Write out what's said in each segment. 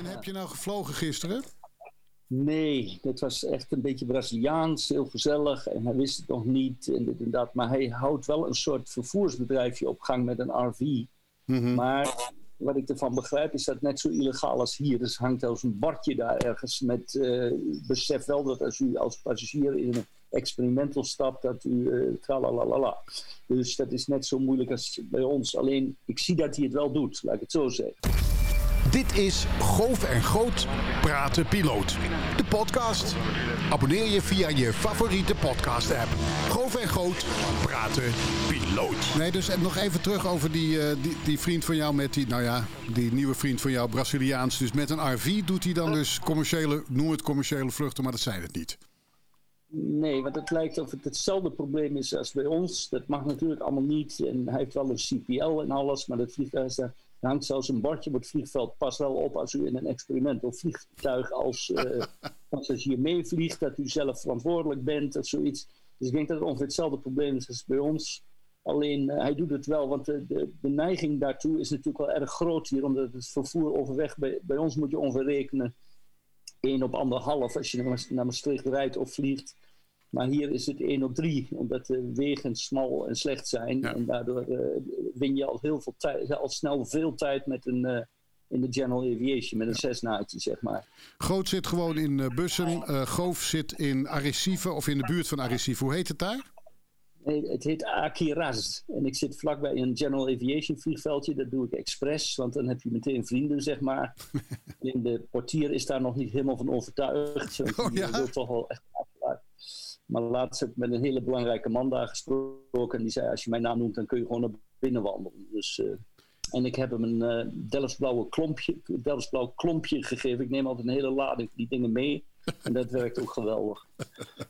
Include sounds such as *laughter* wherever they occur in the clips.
En heb je nou gevlogen gisteren? Nee, dat was echt een beetje Braziliaans, heel gezellig. En hij wist het nog niet en dit en dat. Maar hij houdt wel een soort vervoersbedrijfje op gang met een RV. Mhm. Maar wat ik ervan begrijp is dat net zo illegaal als hier. Dus hangt als een bordje daar ergens met... eh, besef wel dat als u als passagier in een experimental stapt, dat u... eh tralalala. Dus dat is net zo moeilijk als bij ons. Alleen, ik zie dat hij het wel doet, laat ik het zo zeggen. Dit is Goof en Groot Praten Piloot. De podcast. Abonneer je via je favoriete podcast app. Goof en Groot Praten Piloot. Nee, dus nog even terug over die, eh, die, die vriend van jou met die, nou ja, die nieuwe vriend van jou, Braziliaans. Dus met een RV doet hij dan dus commerciële, noem het commerciële vluchten, maar dat zijn het niet. Nee, want het lijkt of het hetzelfde probleem is als bij ons. Dat mag natuurlijk allemaal niet. En hij heeft wel een CPL en alles, maar dat vliegtuig is. Er hangt zelfs een bordje op het vliegveld. Pas wel op als u in een experiment of vliegtuig als eh *laughs* passagier meevliegt, dat u zelf verantwoordelijk bent of zoiets. Dus ik denk dat het ongeveer hetzelfde probleem is als bij ons. Alleen eh, hij doet het wel, want de, de, de neiging daartoe is natuurlijk wel erg groot hier, omdat het vervoer overweg bij, bij ons moet je ongeveer rekenen 1 op anderhalf als je naar Maastricht rijdt of vliegt. Maar hier is het 1 op 3, omdat de wegen smal en slecht zijn. Ja. En daardoor eh, win je al heel veel tijd, al snel veel tijd met een, eh, in de general aviation, met een Cessnaatje, zeg maar. Groot zit gewoon in eh, Bussen. Goof zit in Arrecife of in de buurt van Arrecife. Hoe heet het daar? Nee, het heet Akiraz. En ik zit vlakbij een general aviation vliegveldje. Dat doe ik expres, want dan heb je meteen vrienden, zeg maar. *laughs* De portier is daar nog niet helemaal van overtuigd. Oh, ja? wil toch wel echt. Maar laatst heb ik met een hele belangrijke man daar gesproken. En die zei, als je mijn naam noemt, dan kun je gewoon naar binnen wandelen. Dus, eh, en ik heb hem een eh Delftsblauwe klompje, klompje gegeven. Ik neem altijd een hele lading die dingen mee. En dat werkt ook geweldig.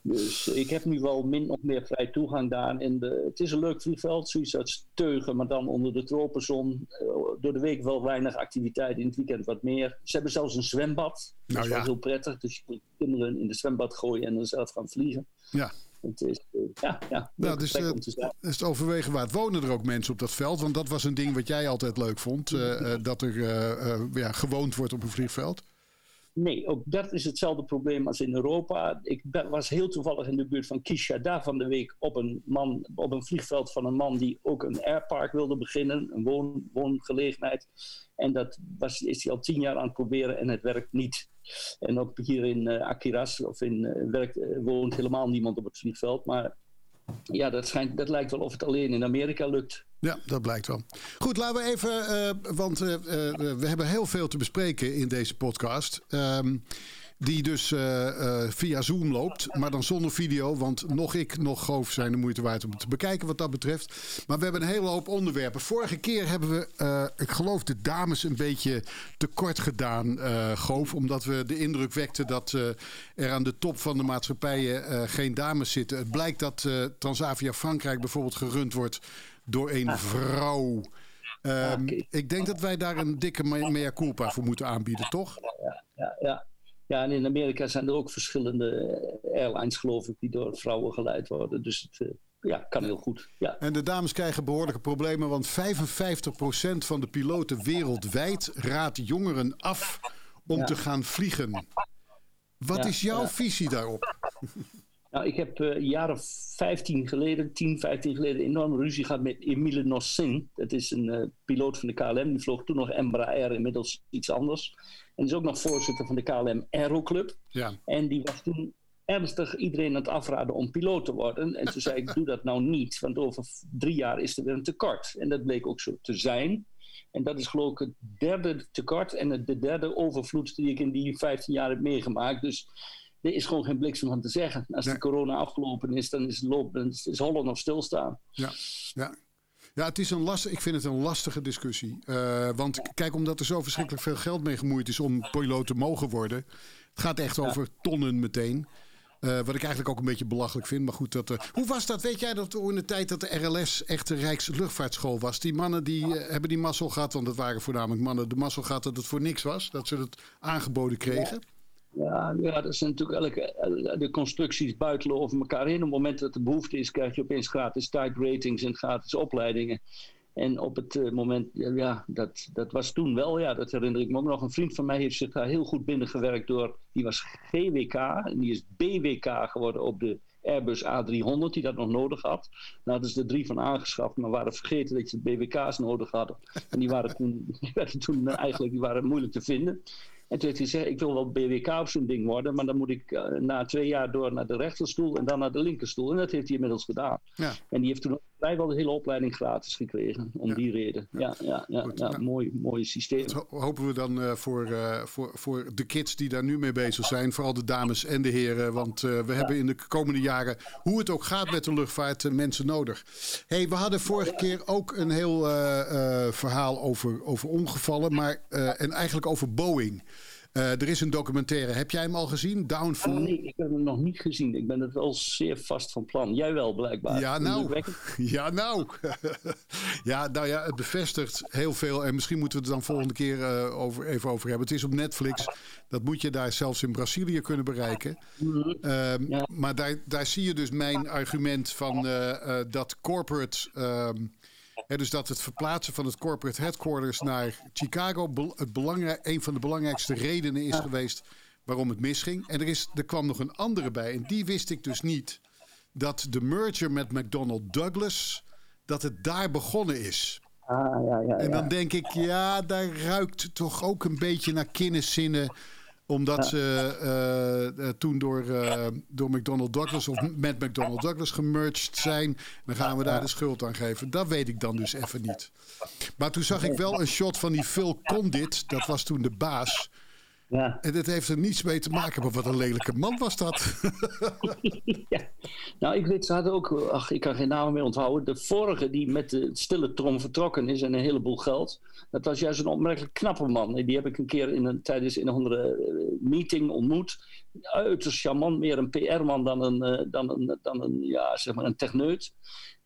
Dus ik heb nu wel min of meer vrij toegang daar. En de, het is een leuk vliegveld, zoiets als Teugen, maar dan onder de tropenzon. Eh, door de week wel weinig activiteit, in het weekend wat meer. Ze hebben zelfs een zwembad. Dat Nou is wel ja. heel prettig. Dus je kunt kinderen in de zwembad gooien en dan zelf gaan vliegen. Ja, Het is, eh, ja, ja, nou, dus, eh, zijn. is het overwegen waard. Wonen er ook mensen op dat veld? Want dat was een ding wat jij altijd leuk vond. dat er ja, gewoond wordt op een vliegveld. Nee, ook dat is hetzelfde probleem als in Europa. Ik was heel toevallig in de buurt van Kishada van de week op een, man, op een vliegveld van een man die ook een airpark wilde beginnen, een woon, woongelegenheid. En dat was, is hij al tien jaar aan het proberen en het werkt niet. En ook hier in eh, Akiras of in, eh, werkt, eh, woont helemaal niemand op het vliegveld. Maar ja, dat, schijnt, dat lijkt wel of het alleen in Amerika lukt. Ja, dat blijkt wel. Goed, laten we even, eh, want eh, eh, we hebben heel veel te bespreken in deze podcast. Ehm, die dus eh, eh, via Zoom loopt, maar dan zonder video. Want nog ik, nog Goof zijn de moeite waard om te bekijken wat dat betreft. Maar we hebben een hele hoop onderwerpen. Vorige keer hebben we, eh, ik geloof, de dames een beetje tekort gedaan, Goof. Omdat we de indruk wekten dat er aan de top van de maatschappijen geen dames zitten. Het blijkt dat Transavia Frankrijk bijvoorbeeld gerund wordt door een vrouw. Ehm. Ik denk dat wij daar een dikke mea mea culpa voor moeten aanbieden, toch? ja, ja. ja, en in Amerika zijn er ook verschillende eh, airlines, geloof ik, die door vrouwen geleid worden. Dus het eh, ja, kan heel goed. Ja. En de dames krijgen behoorlijke problemen, want 55% van de piloten wereldwijd raadt jongeren af om Ja. te gaan vliegen. Wat Ja, is jouw ja. visie daarop? *laughs* Nou, ik heb jaar of 15 geleden, 10, 15 geleden, enorm ruzie gehad met Emile Nossin. Dat is een eh, piloot van de KLM. Die vloog toen nog Embraer, inmiddels iets anders. En is ook nog voorzitter van de KLM Aeroclub. Ja, En die was toen ernstig iedereen aan het afraden om piloot te worden. En toen zei ik, *laughs* doe dat nou niet, want over drie jaar is er weer een tekort. En dat bleek ook zo te zijn. En dat is geloof ik het derde tekort en het- de derde overvloed die ik in die 15 jaar heb meegemaakt. Dus er is gewoon geen bliksem van te zeggen. Als Nee. de corona afgelopen is, dan is het lopen, dan is Holland nog stilstaan. ja, ja. Ja, het is een lastig, ik vind het een lastige discussie. Eh, want kijk, omdat er zo verschrikkelijk veel geld mee gemoeid is om piloot te mogen worden. Het gaat echt over tonnen meteen. Eh, wat ik eigenlijk ook een beetje belachelijk vind. Maar goed, dat, eh, hoe was dat? Weet jij dat in de tijd dat de RLS echt de Rijksluchtvaartschool was? Die mannen die hebben die mazzel gehad, want dat waren voornamelijk mannen. De mazzel gehad dat het voor niks was. Dat ze het aangeboden kregen. Ja, ja, dat zijn natuurlijk elke, de constructies buitelen over elkaar heen. Op het moment dat er behoefte is, krijg je opeens gratis tijd ratings en gratis opleidingen. En op het moment, ja, dat, dat was toen wel, ja, dat herinner ik me ook nog. Een vriend van mij heeft zich daar heel goed binnengewerkt door, die was GWK en die is BWK geworden op de Airbus A300, die dat nog nodig had. Hadden ze er drie van aangeschaft, maar waren vergeten dat je de BWK's nodig hadden. En die waren toen, *laughs* die toen eigenlijk die waren moeilijk te vinden. En toen heeft hij gezegd, ik wil wel BWK op zo'n ding worden, maar dan moet ik uh, na twee jaar door naar de rechterstoel en dan naar de linkerstoel. En dat heeft hij inmiddels gedaan. Ja. En die heeft toen vrijwel de hele opleiding gratis gekregen, om die reden. Ja, ja, ja, mooi, mooi systeem. Dat hopen we dan uh, voor, uh, voor, voor de kids die daar nu mee bezig zijn, vooral de dames en de heren. Want we hebben in de komende jaren, hoe het ook gaat met de luchtvaart, mensen nodig. hey, we hadden vorige keer ook een heel verhaal over, over ongevallen, maar, en eigenlijk over Boeing. Uh, er is een documentaire. Heb jij hem al gezien? Downfall? Oh, nee, ik heb hem nog niet gezien. Ik ben het wel zeer vast van plan. Jij wel, blijkbaar. Ja, nou. *laughs* Ja, nou. *laughs* ja, nou ja, het bevestigt heel veel. En misschien moeten we het dan volgende keer uh, over, even over hebben. Het is op Netflix. Dat moet je daar zelfs in Brazilië kunnen bereiken. Mm ja. Maar daar, daar zie je dus mijn argument van uh, dat corporate... Dus dat het verplaatsen van het corporate headquarters naar Chicago het een van de belangrijkste redenen is geweest waarom het misging. En er, is, er kwam nog een andere bij, en die wist ik dus niet. Dat de merger met McDonnell Douglas, dat het daar begonnen is. Ah, ja, ja, en dan denk ik, ja, daar ruikt toch ook een beetje naar kenniszinnen omdat ze uh, toen door, uh, door McDonnell Douglas of met McDonnell Douglas gemerged zijn. Dan gaan we daar de schuld aan geven. Dat weet ik dan dus even niet. Maar toen zag ik wel een shot van die Phil Condit. Dat was toen de baas. Ja. En dat heeft er niets mee te maken, maar wat een lelijke man was dat. *laughs* ja. Nou, ik weet, ze hadden ook, ach, ik kan geen namen meer onthouden. De vorige die met de stille trom vertrokken is en een heleboel geld. Dat was juist een opmerkelijk knappe man. Die heb ik een keer in een, tijdens een andere eh, meeting ontmoet. Uiterst charmant, meer een PR-man dan een, eh, dan een, dan een, ja, zeg maar een techneut.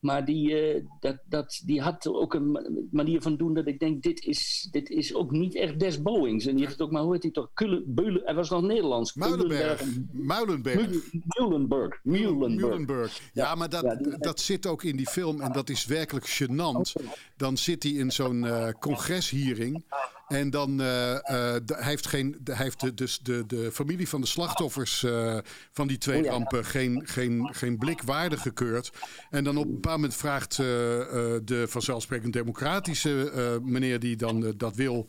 Maar die, uh, dat, dat, die had ook een manier van doen dat ik denk, dit is, dit is ook niet echt des Boeings. En die heeft ook, maar hoe heet hij toch? Beulen, hij was nog Nederlands. Muilenberg. Muilenberg. Muilenberg. Muilenberg. Ja, maar dat, dat zit ook in die film en dat is werkelijk gênant. Dan zit hij in zo'n uh, congreshearing en dan uh, hij heeft, geen, hij heeft de, dus de, de familie van de slachtoffers uh, van die twee oh, rampen geen, geen, geen blik waardig gekeurd. En dan op een bepaald moment vraagt de vanzelfsprekend democratische meneer die dan dat wil.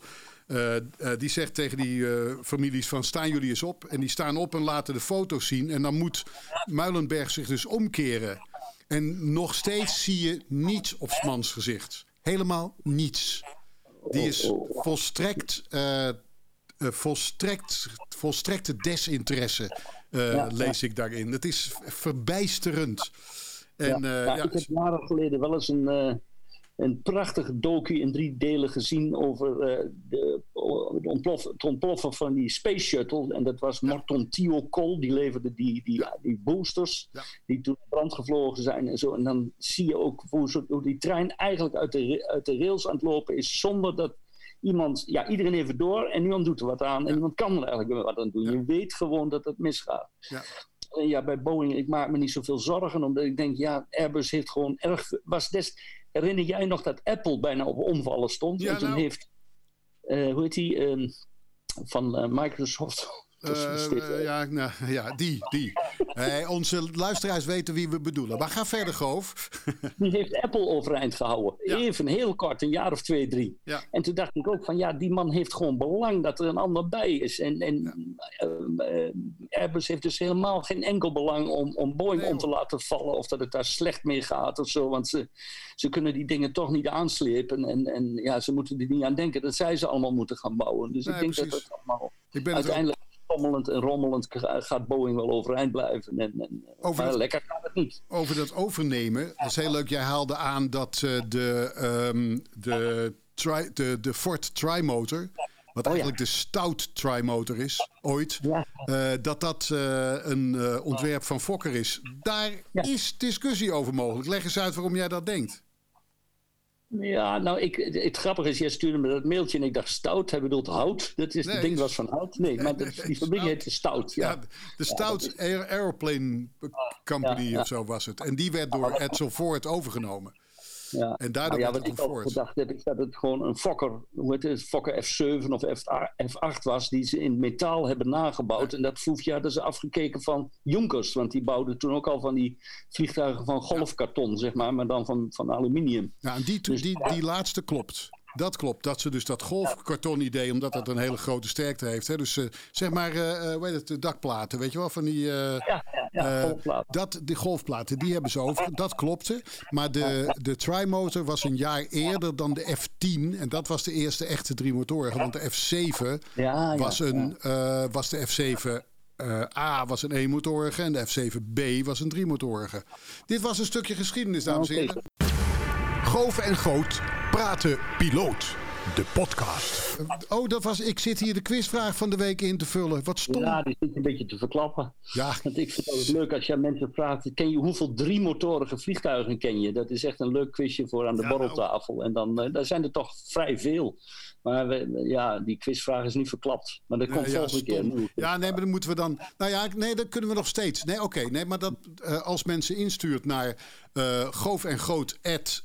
die zegt tegen die families van staan jullie eens op. En die staan op en laten de foto's zien. En dan moet Muilenberg zich dus omkeren. En nog steeds zie je niets op Smans gezicht. Helemaal niets. Die is volstrekt, uh, volstrekt, volstrekte desinteresse, uh, lees ik daarin. Het is verbijsterend. En, ja. ja, ik heb jaren geleden wel eens een een prachtige docu in drie delen gezien over de, ontplof, het ontploffen van die Space Shuttle. En dat was Martin Thiokol, die leverde die, die, die boosters die toen brand gevlogen zijn en zo. En dan zie je ook hoe, hoe die trein eigenlijk uit de, uit de rails aan het lopen is zonder dat iemand, ja, iedereen even door en niemand doet er wat aan en niemand kan er eigenlijk wat aan doen. Je weet gewoon dat het misgaat. Ja. ja, bij Boeing, ik maak me niet zoveel zorgen, omdat ik denk, ja, Airbus heeft gewoon erg, was des, Herinner jij nog dat Apple bijna op omvallen stond? Ja, en toen nou... heeft, hoe heet die, uh, van *laughs* Microsoft uh, ja, nou, *laughs* ja, die. die. Hey, onze luisteraars weten wie we bedoelen. Maar ga verder, Goof. *laughs* die heeft Apple overeind gehouden. Even heel kort, een jaar of twee, drie. Ja. En toen dacht ik ook van ja, die man heeft gewoon belang dat er een ander bij is. En, en uh, Airbus heeft dus helemaal geen enkel belang om, om Boeing om te laten vallen. Of dat het daar slecht mee gaat of zo. Want ze, ze kunnen die dingen toch niet aanslepen. En, en ja, ze moeten er niet aan denken dat zij ze allemaal moeten gaan bouwen. Dus ik denk dat dat allemaal ik ben uiteindelijk rommelend en rommelend gaat Boeing wel overeind blijven. En, en, over maar lekker gaat het niet. Over dat overnemen, dat is heel leuk. Jij haalde aan dat uh, de, um, de, tri, de, de Ford Trimotor... Wat oh, eigenlijk de stout Trimotor is, ooit. Ja. Uh, dat dat uh, een uh, ontwerp van Fokker is. Daar ja. is discussie over mogelijk. Leg eens uit waarom jij dat denkt. Ja, nou, ik, het grappige is, jij stuurde me dat mailtje en ik dacht stout. Hij bedoelt hout. Dat is, het ding was van hout. Nee, *laughs* maar nee, die fabriek heette Stout. Ja, ja de Stout Air, Aeroplane Company of zo was het. En die werd door Edsel Ford overgenomen. Ja. En daardoor Nou ja, wat ik al gedacht heb, is dat het gewoon een Fokker, hoe heet het, Fokker F7 of F8 was, die ze in metaal hebben nagebouwd. En dat ja, dat is afgekeken van Junkers, want die bouwden toen ook al van die vliegtuigen van golfkarton, zeg maar, maar dan van, van aluminium. Ja, en die, Dus- die, die laatste klopt. Dat klopt. Dat ze dus dat golfkarton idee, omdat dat een hele grote sterkte heeft. Hè? Dus eh, zeg maar, eh, hoe heet het, de dakplaten, weet je wel, van die... Ja, ja, ja, golfplaat. dat, de golfplaten, die hebben ze over. Dat klopte. Maar de, de Trimotor was een jaar eerder dan de F10. En dat was de eerste echte driemotorige. Want de F7 Ja, ja, was, een, was de F7 eh, A was een eenmotorige. En de F7B was een driemotorige. Dit was een stukje geschiedenis, dames en heren. Goof en Goot praten piloot. De podcast. Oh, dat was. Ik zit hier de quizvraag van de week in te vullen. Wat stom. Ja, die zit een beetje te verklappen. Ja. *laughs* Want ik vind het altijd leuk als je aan mensen vraagt: ken je hoeveel driemotorige vliegtuigen ken je? Dat is echt een leuk quizje voor aan de Ja, borreltafel. En dan eh, daar zijn er toch vrij veel. Maar we- ja, die quizvraag is niet verklapt. Maar dat komt Ja, ja, volgende keer. stom. nieuw. Ja, nee, maar dan moeten we dan. Nou ja, nee, dat kunnen we nog steeds. Nee, oké. nee, maar dat eh, als mensen instuurt naar eh goof en groot at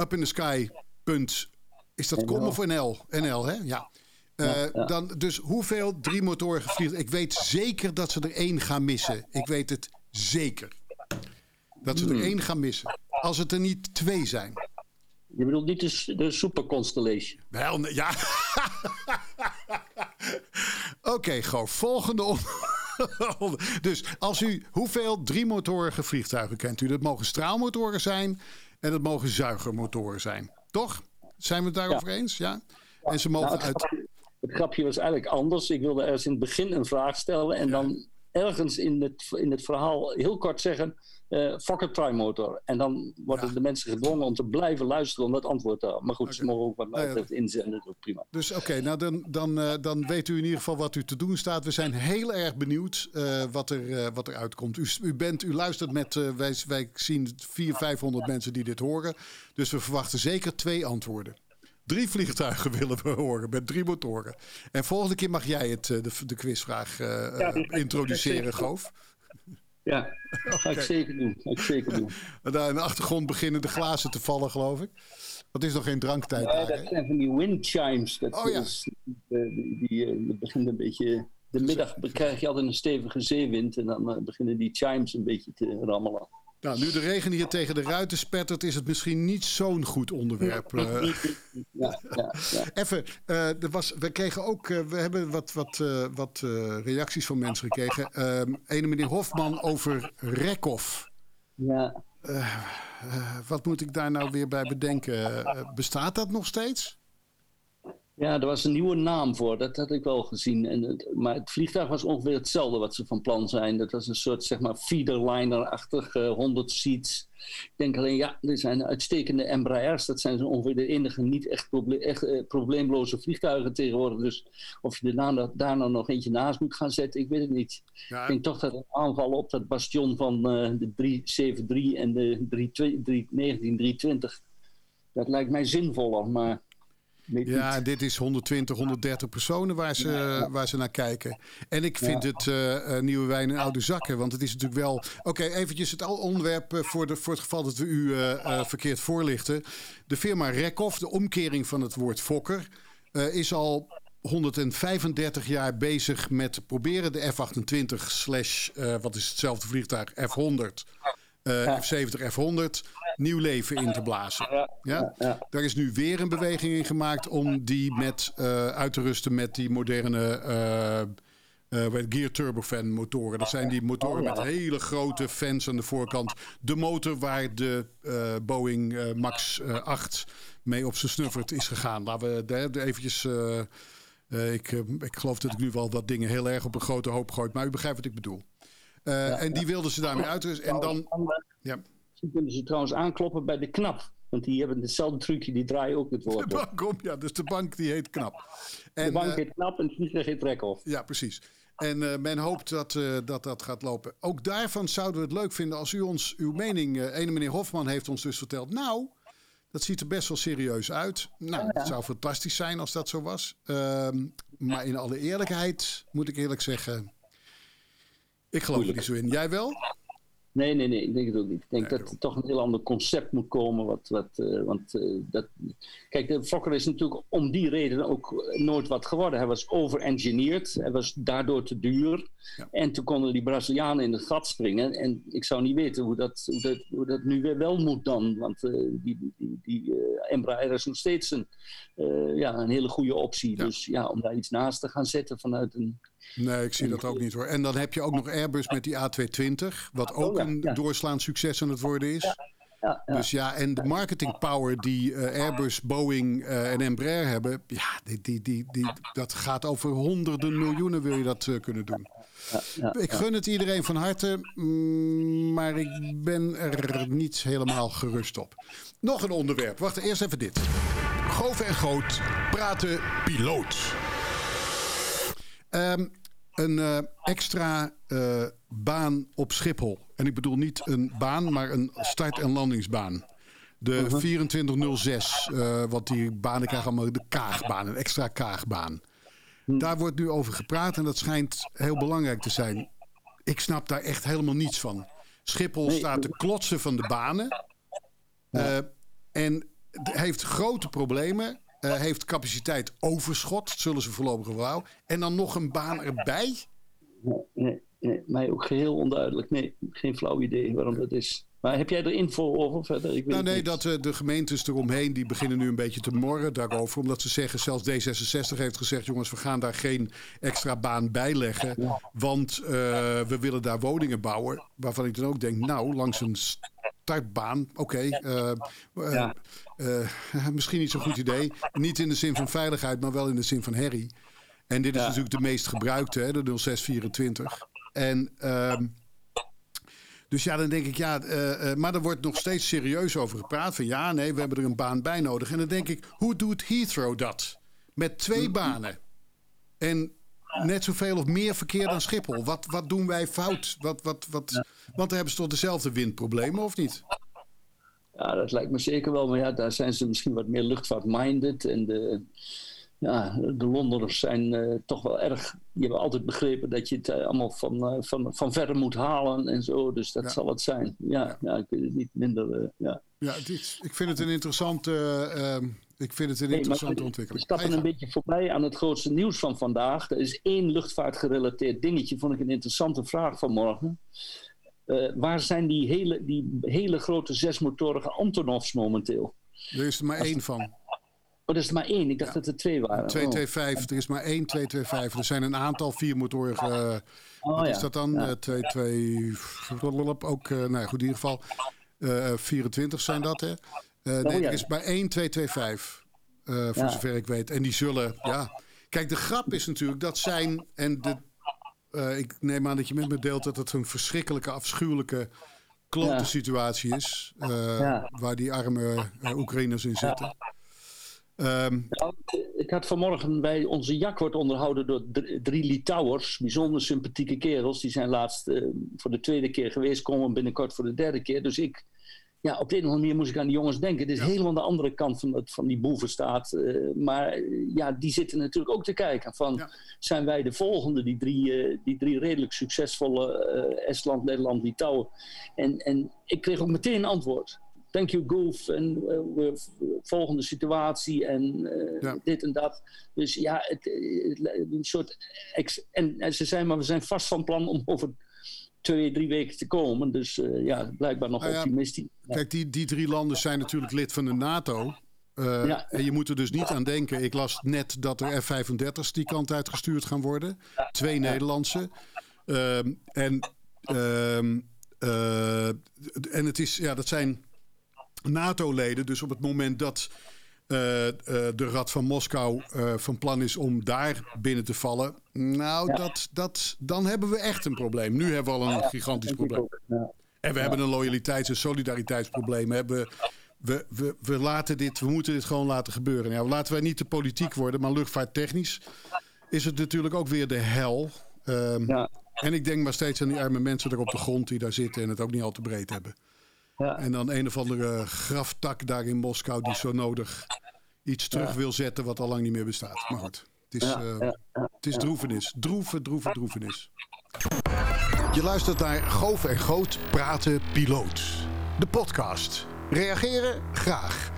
ehm, upinthesky. punt- Is dat com of NL? NL, hè? Ja. Eh, ja. Dan, dus hoeveel driemotorige vliegtuigen? Ik weet zeker dat ze er één gaan missen. Ik weet het zeker. Dat ze er Hmm. één gaan missen. Als het er niet twee zijn. Je bedoelt niet de, de Super Constellation. Wel, ja. *laughs* Oké, Goof. Volgende on- *laughs* Dus als u hoeveel driemotorige vliegtuigen kent u? Dat mogen straalmotoren zijn en dat mogen zuigermotoren zijn. Toch? Zijn we het daarover eens? Ja. En ze mogen Nou, het, uit. grapje, het grapje was eigenlijk anders. Ik wilde ergens in het begin een vraag stellen en dan ergens in het, in het verhaal heel kort zeggen: eh Fokker Trimotor. En dan worden Ja. de mensen gedwongen om te blijven luisteren om dat antwoord te hebben. Maar goed, ze mogen ook wat mij Nou ja, inzenden, dat is ook prima. Dus oké, nou dan, dan, eh, dan weet u in ieder geval wat u te doen staat. We zijn heel erg benieuwd eh, wat, er, wat er uitkomt. U, u, bent, u luistert met, wij, wij zien 400, 500 mensen die dit horen. Dus we verwachten zeker twee antwoorden. Drie vliegtuigen *laughs* willen we horen met drie motoren. En volgende keer mag jij het, eh, de, de quizvraag eh, Ja, introduceren. Goof. Ja, *laughs* ga ik zeker doen. Ga ik zeker doen. En *laughs* daar in de achtergrond beginnen de glazen te vallen, geloof ik. Het is nog geen dranktijd Ja, daar, dat zijn van die wind chimes. Dat Oh, ja. is, eh, die, die, dat begint een beetje. De middag krijg je altijd een stevige zeewind en dan beginnen die chimes een beetje te rammelen. Nou, nu de regen hier tegen de ruiten spettert, is het misschien niet zo'n goed onderwerp. eh. Ja, ja, ja. Even, eh, er was, we kregen ook, eh, we hebben wat, wat, wat reacties van mensen gekregen. Ehm ene meneer Hofman over Rekhoff. ja. Wat moet ik daar nou weer bij bedenken? Bestaat dat nog steeds? Ja, er was een nieuwe naam voor, dat had ik wel gezien. En het, maar het vliegtuig was ongeveer hetzelfde wat ze van plan zijn. Dat was een soort, zeg maar, feederliner-achtig, eh, 100 seats. Ik denk alleen, ja, er zijn uitstekende Embraers. Dat zijn zo ongeveer de enige niet echt, proble echt eh, probleemloze vliegtuigen tegenwoordig. Dus of je er nou, daar nou nog eentje naast moet gaan zetten, ik weet het niet. Ja, Ik denk toch dat een aanval op dat bastion van eh, de 373 en de 32 1923, dat lijkt mij zinvoller, maar weet Ja, niet. dit is 120, 130 personen waar ze, waar ze naar kijken. En ik vind het eh, eh, nieuwe wijn in oude zakken. Want het is natuurlijk wel... Oké, eventjes het al onderwerp eh, voor, de, voor het geval dat we u verkeerd voorlichten. De firma Rekhoff, de omkering van het woord fokker... is al 135 jaar bezig met proberen de F-28 slash... wat is hetzelfde vliegtuig, F-100... eh, F-70, F-100 nieuw leven in te blazen. Ja? Daar is nu weer een beweging in gemaakt om die met, eh, uit te rusten met die moderne eh, eh, gear turbofan motoren. Dat zijn die motoren met hele grote fans aan de voorkant. De motor waar de eh, Boeing eh, Max eh, 8 mee op zijn snuffert is gegaan. Laten we daar eventjes... eh, eh, ik, eh, ik geloof dat ik nu wel wat dingen heel erg op een grote hoop gooi. Maar u begrijpt wat ik bedoel. Eh, en die wilden ze daarmee uitrusten. En dan... Ja. Ze kunnen ze trouwens aankloppen bij de knap. Want die hebben hetzelfde trucje, die draaien ook het De woord op. bank om, ja. Dus de bank die heet knap. En, De bank eh, heet knap en het vliegtuig heet Rekhoff. Ja, precies. En eh, men hoopt dat, dat dat gaat lopen. Ook daarvan zouden we het leuk vinden als u ons uw mening... eh ene meneer Hofman heeft ons dus verteld... nou, dat ziet er best wel serieus uit. Nou, het zou fantastisch zijn als dat zo was. Ehm, maar in alle eerlijkheid moet ik eerlijk zeggen... ik geloof er niet zo in. Jij wel? Nee, nee, nee, ik denk het ook niet. Ik denk dat er toch een heel ander concept moet komen. Wat, wat, uh, want uh, dat, kijk, de Fokker is natuurlijk om die reden ook nooit wat geworden. Hij was over-engineerd, hij was daardoor te duur. Ja. En toen konden die Brazilianen in het gat springen. En ik zou niet weten hoe dat, hoe dat, hoe dat nu weer wel moet dan. Want uh, die, die, die Embraer is nog steeds een, ja, een hele goede optie. Ja. Dus ja, om daar iets naast te gaan zetten vanuit een Nee, ik zie dat ook niet hoor. En dan heb je ook nog Airbus met die A220, wat ook een doorslaand succes aan het worden is. Ja, ja. Dus ja, en de marketing power die uh, Airbus, Boeing uh, en Embraer hebben, ja, die, die, die, die, dat gaat over honderden miljoenen wil je dat uh, kunnen doen. ik gun het iedereen van harte, mm, maar ik ben er niet helemaal gerust op. Nog een onderwerp. Wacht, eerst even dit. Goof en Groot praten piloot. Um, een uh, extra uh, baan op Schiphol. En ik bedoel niet een baan, maar een start- en landingsbaan. De uh -huh. 2406, uh, want die banen krijgen allemaal de kaagbaan, een extra kaagbaan. Hm. Daar wordt nu over gepraat en dat schijnt heel belangrijk te zijn. Ik snap daar echt helemaal niets van. Schiphol staat te klotsen van de banen. En heeft grote problemen. Uh, heeft capaciteit overschot, zullen ze voorlopig wel. En dan nog een baan erbij? Nee, nee, nee, mij ook geheel onduidelijk. Nee, geen flauw idee waarom dat is. Maar heb jij er info over verder? Ik weet nou, nee, niet. dat uh, de gemeentes eromheen die beginnen nu een beetje te morren daarover. Omdat ze zeggen, zelfs D66 heeft gezegd... jongens, we gaan daar geen extra baan bij leggen. Want uh, we willen daar woningen bouwen. Waarvan ik dan ook denk, nou, langs een startbaan, oké. Okay, uh, ja. Uh, *laughs* misschien niet zo'n goed idee. Niet in de zin van veiligheid, maar wel in de zin van herrie. En dit is natuurlijk de meest gebruikte, hè, de 0624. En uh, dus ja, dan denk ik, ja, uh, maar er wordt nog steeds serieus over gepraat. Van ja, nee, we hebben er een baan bij nodig. En dan denk ik, hoe doet Heathrow dat? Met twee banen. En net zoveel of meer verkeer dan Schiphol. Wat, wat doen wij fout? Wat, wat, wat. Want dan hebben ze toch dezelfde windproblemen, of niet? Ja, dat lijkt me zeker wel. Maar ja, daar zijn ze misschien wat meer luchtvaart-minded. En de, ja, de Londeners zijn uh, toch wel erg... Die hebben altijd begrepen dat je het uh, allemaal van, uh, van, van verder moet halen en zo. Dus dat ja. zal het zijn. Ja, ja. ja. ik weet het niet minder... ja, ja dit, ik vind het een interessante... ik vind het een interessante nee, ontwikkeling. We stappen een beetje voorbij aan het grootste nieuws van vandaag. Er is één luchtvaartgerelateerd dingetje, vond ik een interessante vraag vanmorgen. Uh, waar zijn die hele, die hele grote zesmotorige Antonovs momenteel? Er is er maar één van. Oh, er is er maar één. Ik dacht ja. dat er twee waren. 225. Oh. Er is maar één 225. Er zijn een aantal viermotorige. Uh, oh, wat ja. is dat dan? Ja. Uh, 22. Ook, uh, nou goed, in ieder geval. 24 zijn dat, hè? Uh, nee, er is maar één 225, uh, voor ja. zover ik weet. En die zullen, ja... Kijk, de grap is natuurlijk dat zijn... En de, uh, ik neem aan dat je met me deelt dat het een verschrikkelijke, afschuwelijke klote ja. situatie is. Waar die arme Oekraïners in zitten. Um, ja, ik had vanmorgen bij onze jak wordt onderhouden door drie Litouwers. Bijzonder sympathieke kerels. Die zijn laatst voor de tweede keer geweest. Komen binnenkort voor de derde keer. Dus ik ja, op de een of andere manier moest ik aan die jongens denken. Het is ja. helemaal de andere kant van, het, van die boevenstaat. Uh, maar uh, ja, die zitten natuurlijk ook te kijken van... Ja. zijn wij de volgende, die drie, uh, die drie redelijk succesvolle Estland, Nederland, Litouwen. En, en ik kreeg ook meteen een antwoord. Thank you, Goof. En we volgende situatie en ja. dit en dat. Dus ja, het, een soort... En, en ze zijn maar, we zijn vast van plan om over twee, drie weken te komen. Dus uh, ja, blijkbaar nog nou ja, optimistisch. Kijk, die, die drie landen zijn natuurlijk lid van de NATO. Uh, ja. En je moet er dus niet aan denken. Ik las net dat er F-35's die kant uitgestuurd gaan worden. Twee Nederlandse. Uh, en, ehm, uh, en het is, ja, dat zijn NATO-leden. Dus op het moment dat de Rad van Moskou uh, van plan is om daar binnen te vallen. Nou, ja. dat, dat, dan hebben we echt een probleem. Nu hebben we al een gigantisch probleem. En we hebben een loyaliteits- en solidariteitsprobleem. We, hebben, we, we, we, laten dit, we moeten dit gewoon laten gebeuren. Laten wij niet de politiek worden, maar luchtvaarttechnisch is het natuurlijk ook weer de hel. Um, en ik denk maar steeds aan die arme mensen daar op de grond die daar zitten en het ook niet al te breed hebben. Ja. En dan een of andere graftak daar in Moskou die zo nodig iets terug wil zetten wat al lang niet meer bestaat. Maar goed, het is, uh, het is droevenis. Droeve, droeve, droevenis. Je luistert naar Goof en Groot Praten Piloot. De podcast. Reageren? Graag.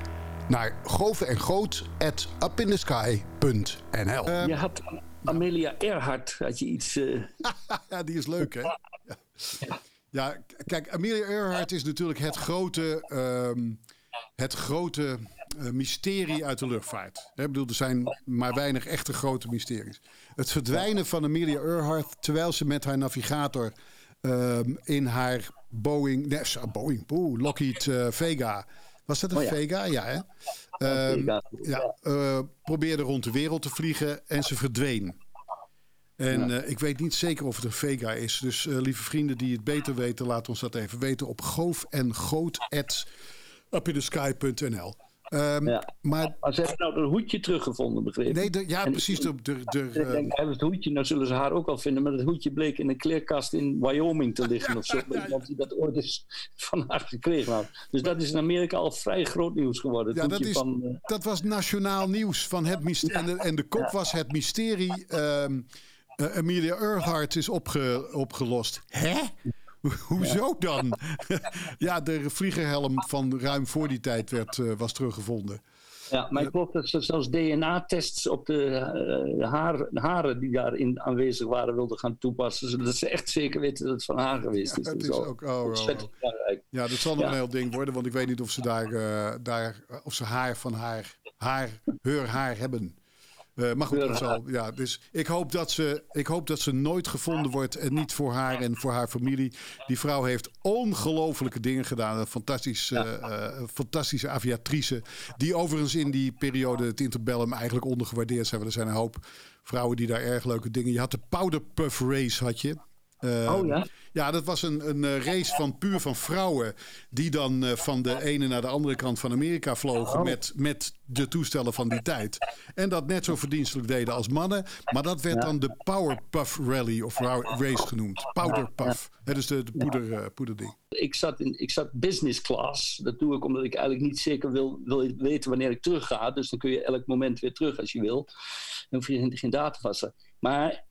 Naar goof en groot at upindesky.nl Je had Amelia Earhart, had je iets... eh, *laughs* Ja, die is leuk, hè? Ja. Ja, k- kijk, Amelia Earhart is natuurlijk het grote, ehm, het grote eh, mysterie uit de luchtvaart. Ik bedoel, er zijn maar weinig echte grote mysteries. Het verdwijnen van Amelia Earhart terwijl ze met haar navigator ehm, in haar Boeing, nee, Boeing, boe, Lockheed eh, Vega. Was dat een Oh ja. Vega? Ja, hè? Ehm, Vega. ja, eh, probeerde rond de wereld te vliegen en ze verdween. En eh, ik weet niet zeker of het een Vega is. Dus eh, lieve vrienden die het beter weten, laat ons dat even weten op goof en goot. Ehm, Ja. Maar maar ze hebben nou een hoedje teruggevonden, begrepen? nee, de- ja, En- precies. De, de, de, eh, denk, het hoedje, nou zullen ze haar ook wel vinden, maar het hoedje bleek in een kleerkast in Wyoming te liggen of zo. Iemand die dat ooit eens *laughs* van haar gekregen had. Dus dat is in Amerika al vrij groot nieuws geworden. Ja, dat, is, van, dat was nationaal nieuws. Van het mysterie, en, de, en de kop was het mysterie. ehm, eh, Amelia Earhart is opge, opgelost. Hè? Ho- *laughs* Hoezo dan? *laughs* ja, de vliegerhelm van ruim voor die tijd werd, eh, was teruggevonden. ja, maar ik geloof dat ze zelfs DNA-tests op de, eh, haar, haren die daarin aanwezig waren wilden gaan toepassen. Zodat ze echt zeker weten dat het van haar geweest is. het dat is ook- oh, oh, oh. Ja, dat zal nog Ja. een heel ding worden, want ik weet niet of ze daar, eh, daar of ze haar van haar, haar, heur haar hebben. Eh, maar goed, dat zal, ja, dus ik hoop, dat ze, ik hoop dat ze nooit gevonden wordt en niet voor haar en voor haar familie. Die vrouw heeft ongelofelijke dingen gedaan. Een fantastisch, eh, eh, fantastische aviatrice. Die overigens in die periode het interbellum eigenlijk ondergewaardeerd zijn. Want er zijn een hoop vrouwen die daar erg leuke dingen... Je had de Powder Puff Race, had je. Eh, Oh ja? ja, dat was een, een eh, race van puur van vrouwen. Die dan eh, van de ene naar de andere kant van Amerika vlogen. Oh. Met, met de toestellen van die tijd. En dat net zo verdienstelijk deden als mannen. Maar dat werd dan de Powerpuff Rally of ra- Race genoemd. Powderpuff. Het is de, de poeder, poederding. ik zat, in, ik zat business class. Dat doe ik omdat ik eigenlijk niet zeker wil, wil weten wanneer ik terug ga. Dus dan kun je elk moment weer terug als je wil. Dan hoef je geen, data vasten. Maar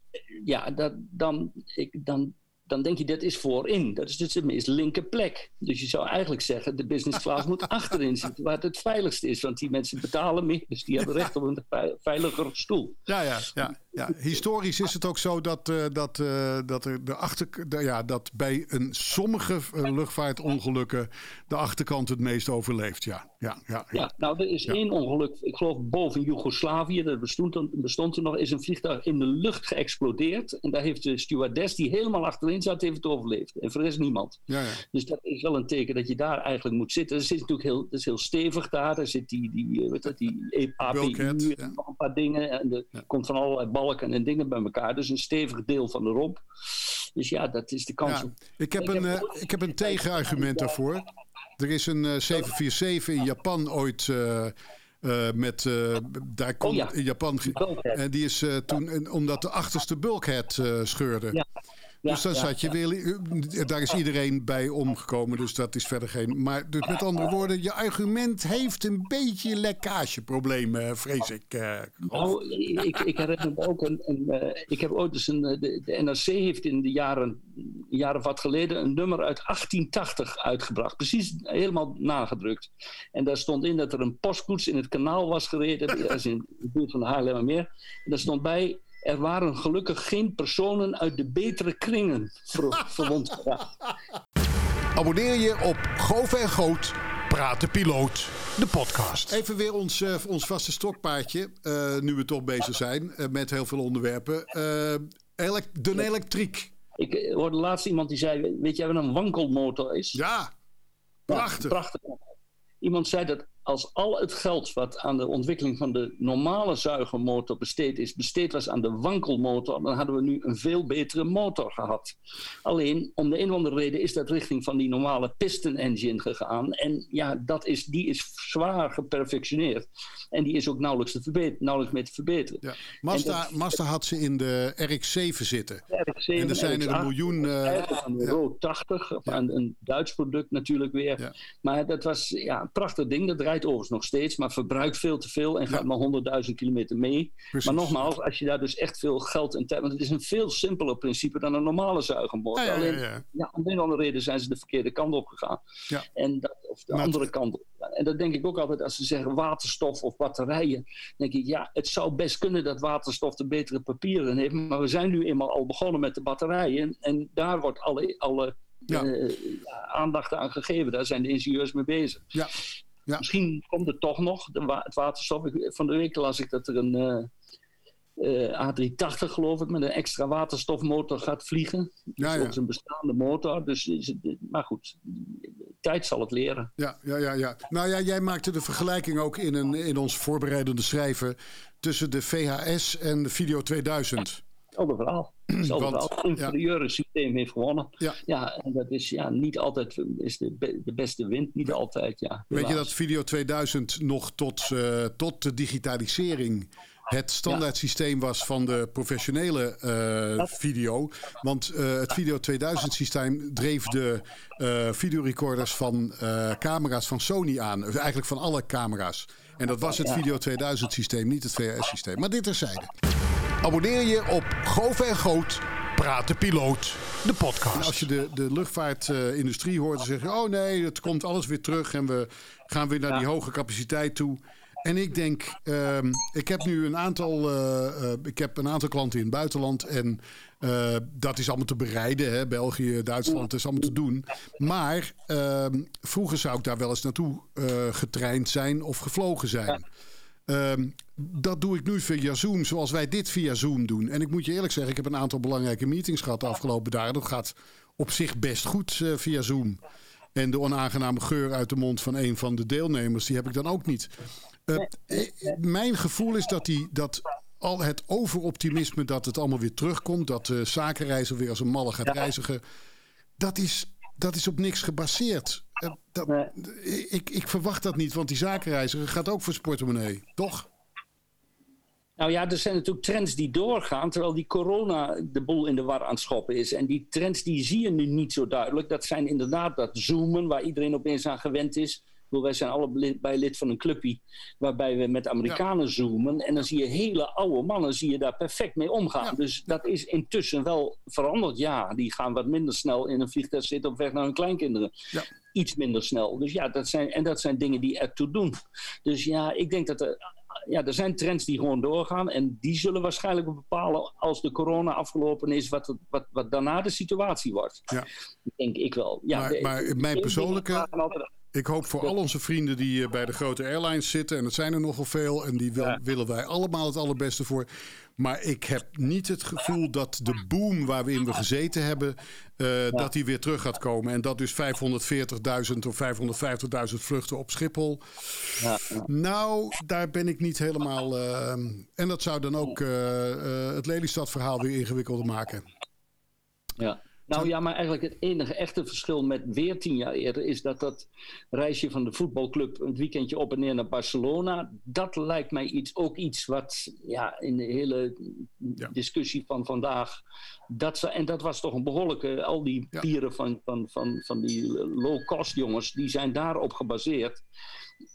ja, dat, dan, ik, dan, dan denk je dat is voorin. Dat is dus de meest linker plek. Dus je zou eigenlijk zeggen, de business class moet *laughs* achterin zitten. Waar het het veiligst is. Want die mensen betalen meer. Dus die hebben recht op een vei- veiliger stoel. Ja, ja, ja, ja. Historisch is het ook zo dat, eh, dat, eh, dat, er de achter, de- ja, dat bij een sommige eh, luchtvaartongelukken de achterkant het meest overleeft. Ja, ja, ja. ja. Ja, nou, er is één ongeluk. Ik geloof boven Joegoslavië, dat bestond, bestond er nog, is een vliegtuig in de lucht geëxplodeerd. En daar heeft de stewardess, die helemaal achterin zat, heeft het overleefd. En voor de rest niemand. ja, ja. Dus dat is wel een teken dat je daar eigenlijk moet zitten. Er zit natuurlijk heel, dat is heel stevig daar. Er zit die, die, weet dat, die APU en nog een paar dingen. En er komt van allerlei balken en dingen bij elkaar. Dus een stevig deel van de romp. Dus ja, dat is de kans. Ja, ik heb een, eh, ik heb een tegenargument daarvoor. Er is een eh, 747 in Japan ooit eh, eh, met. eh, daar Oh ja, in Japan. En die is eh, toen. en omdat de achterste bulkhead eh, scheurde. Ja. Dus dan ja, zat je weer. eh, Daar is iedereen bij omgekomen. Dus dat is verder geen. Maar dus met andere woorden, je argument heeft een beetje lekkageproblemen, vrees ik. eh. Nou, ik, ik herinner me ook een. een eh, ik heb ooit eens een. eh, De, de NRC heeft in de jaren, of wat geleden een nummer uit 1880 uitgebracht. Precies helemaal nagedrukt. En daar stond in dat er een postkoets in het kanaal was gereden. Dat is in de buurt van de Haarlemmermeer. En daar stond bij. Er waren gelukkig geen personen uit de betere kringen ver, *laughs* verwond geraakt. Abonneer je op Goof en Goot Praten Piloot, de podcast. Even weer ons, eh, ons vaste stokpaardje. eh, nu we toch bezig zijn eh, met heel veel onderwerpen. Elek- de elektriek. Ik hoorde laatst iemand die zei: Weet jij wat een wankelmotor is? Ja, Ja, prachtig. prachtig. Iemand zei dat als al het geld wat aan de ontwikkeling van de normale zuigermotor besteed is, besteed was aan de wankelmotor, dan hadden we nu een veel betere motor gehad. Alleen, om de een of andere reden is dat richting van die normale piston engine gegaan. En ja, dat is, die is zwaar geperfectioneerd. En die is ook nauwelijks, te verbeteren, nauwelijks meer te verbeteren. Ja. Mazda, En dat- Mazda had ze in de RX-7 zitten. RX-7, En er zijn er een RX-8, miljoen, eh, Euro 80, of een, een Duits product natuurlijk weer. Ja. Maar dat was ja, een prachtig ding. Dat rijdt overigens nog steeds, maar verbruikt veel te veel en gaat maar 100.000 kilometer mee. Maar nogmaals, als je daar dus echt veel geld en tijd... Want het is een veel simpeler principe dan een normale zuigermotor. Ja, Alleen, ja. om een of andere reden zijn ze de verkeerde kant op gegaan. Ja. En dat, of de Maar het- andere kant op. En dat denk ik ook altijd als ze zeggen waterstof of batterijen. denk ik, ja, het zou best kunnen dat waterstof de betere papieren heeft. Maar we zijn nu eenmaal al begonnen met de batterijen. En daar wordt alle, alle Ja. eh, aandacht aan gegeven. Daar zijn de ingenieurs mee bezig. Ja. Ja. Misschien komt het toch nog, wa- het waterstof. Ik- Van de week las ik dat er een eh, eh, A380, geloof ik, met een extra waterstofmotor gaat vliegen. Ja, Dat ja. is een bestaande motor. Dus, is maar goed, tijd zal het leren. Ja, ja, ja, ja. Nou ja, jij maakte de vergelijking ook in, een, in ons voorbereidende schrijven tussen de VHS en de Video 2000. Hetzelfde verhaal. *clears throat* Hetzelfde verhaal. Het inferieure systeem heeft gewonnen. Ja. Ja, en dat is ja, niet altijd is de, be- de beste wind. Niet altijd, ja. Weet je dat Video 2000 nog tot, eh, tot de digitalisering het standaard systeem was van de professionele eh, video? Want eh, het Video 2000 systeem dreef de eh, videorecorders van camera's van Sony aan. Dus Eigenlijk van alle camera's. En dat was het Video 2000 systeem, niet het VHS systeem. Maar dit terzijde. Abonneer je op Goof en Goot, Praat de Piloot, de podcast. En als je de, de luchtvaartindustrie hoort, dan zeg je: Oh nee, het komt alles weer terug en we gaan weer naar die hoge capaciteit toe. En ik denk, ehm, ik heb nu een aantal, eh, eh, ik heb een aantal klanten in het buitenland en eh, dat is allemaal te bereiden. Hè? België, Duitsland, dat is allemaal te doen. Maar ehm, vroeger zou ik daar wel eens naartoe eh, getraind zijn of gevlogen zijn. Ehm, dat doe ik nu via Zoom, zoals wij dit via Zoom doen. En ik moet je eerlijk zeggen, ik heb een aantal belangrijke meetings gehad de afgelopen dagen. Dat gaat op zich best goed eh, via Zoom. En de onaangename geur uit de mond van een van de deelnemers, die heb ik dan ook niet. Eh, eh, mijn gevoel is dat, die, dat al het overoptimisme dat het allemaal weer terugkomt, dat de zakenreizer weer als een malle gaat reizigen, dat is, dat is op niks gebaseerd. Dat, ik, ik verwacht dat niet, want die zakenreiziger gaat ook voor sportemonnee, toch? Nou ja, er zijn natuurlijk trends die doorgaan, terwijl die corona de boel in de war aan het schoppen is. En die trends die zie je nu niet zo duidelijk. Dat zijn inderdaad dat zoomen, waar iedereen opeens aan gewend is. Bedoel, wij zijn allebei lid van een clubje waarbij we met Amerikanen zoomen. En dan zie je hele oude mannen zie je daar perfect mee omgaan. Ja. Dus dat is intussen wel veranderd. Ja, die gaan wat minder snel in een vliegtuig zitten op weg naar hun kleinkinderen. Ja. Iets minder snel. Dus ja, dat zijn, en dat zijn dingen die ertoe doen. Dus ja, ik denk dat er ja, er zijn trends die gewoon doorgaan. En die zullen waarschijnlijk bepalen als de corona afgelopen is, wat, wat, wat daarna de situatie wordt. Ja. Denk ik wel. Ja, Maar- de- maar mijn persoonlijke- Ik hoop voor al onze vrienden die eh, bij de grote airlines zitten, en dat zijn er nogal veel, en die wil- willen wij allemaal het allerbeste voor. Maar ik heb niet het gevoel dat de boom waarin we gezeten hebben, eh, dat die weer terug gaat komen. En dat dus 540.000 of 550.000 vluchten op Schiphol. Ja. Nou, daar ben ik niet helemaal. eh, en dat zou dan ook het Lelystad-verhaal weer ingewikkelder maken. Ja. Nou ja, maar eigenlijk het enige echte verschil met weer tien jaar eerder is dat dat reisje van de voetbalclub een weekendje op en neer naar Barcelona, dat lijkt mij iets, ook iets wat ja, in de hele Ja. discussie van vandaag, dat, ze- en dat was toch een behoorlijke, al die Ja. pieren van, van, van, van die low-cost jongens, die zijn daarop gebaseerd.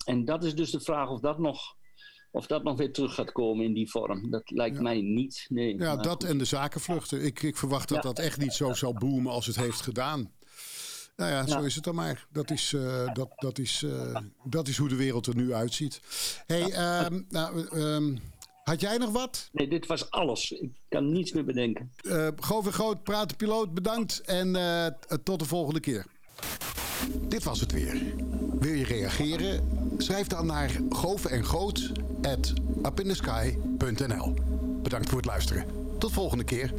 En dat is dus de vraag of dat nog, of dat nog weer terug gaat komen in die vorm. Dat lijkt Ja. mij niet. Nee, Ja, dat en de zakenvluchten. Ik, ik verwacht dat dat echt niet zo zal boomen als het heeft gedaan. Nou ja, zo is het dan maar. Dat is, eh, dat, dat, is, eh, dat is hoe de wereld er nu uitziet. hey, ehm, nou, ehm, had jij nog wat? Nee, dit was alles. Ik kan niets meer bedenken. Uh, Groot Groot, Praten Piloot, bedankt. En tot de volgende keer. Dit was het weer. Wil je reageren? Schrijf dan naar govenengoot.upindesky.nl Bedankt voor het luisteren. Tot volgende keer.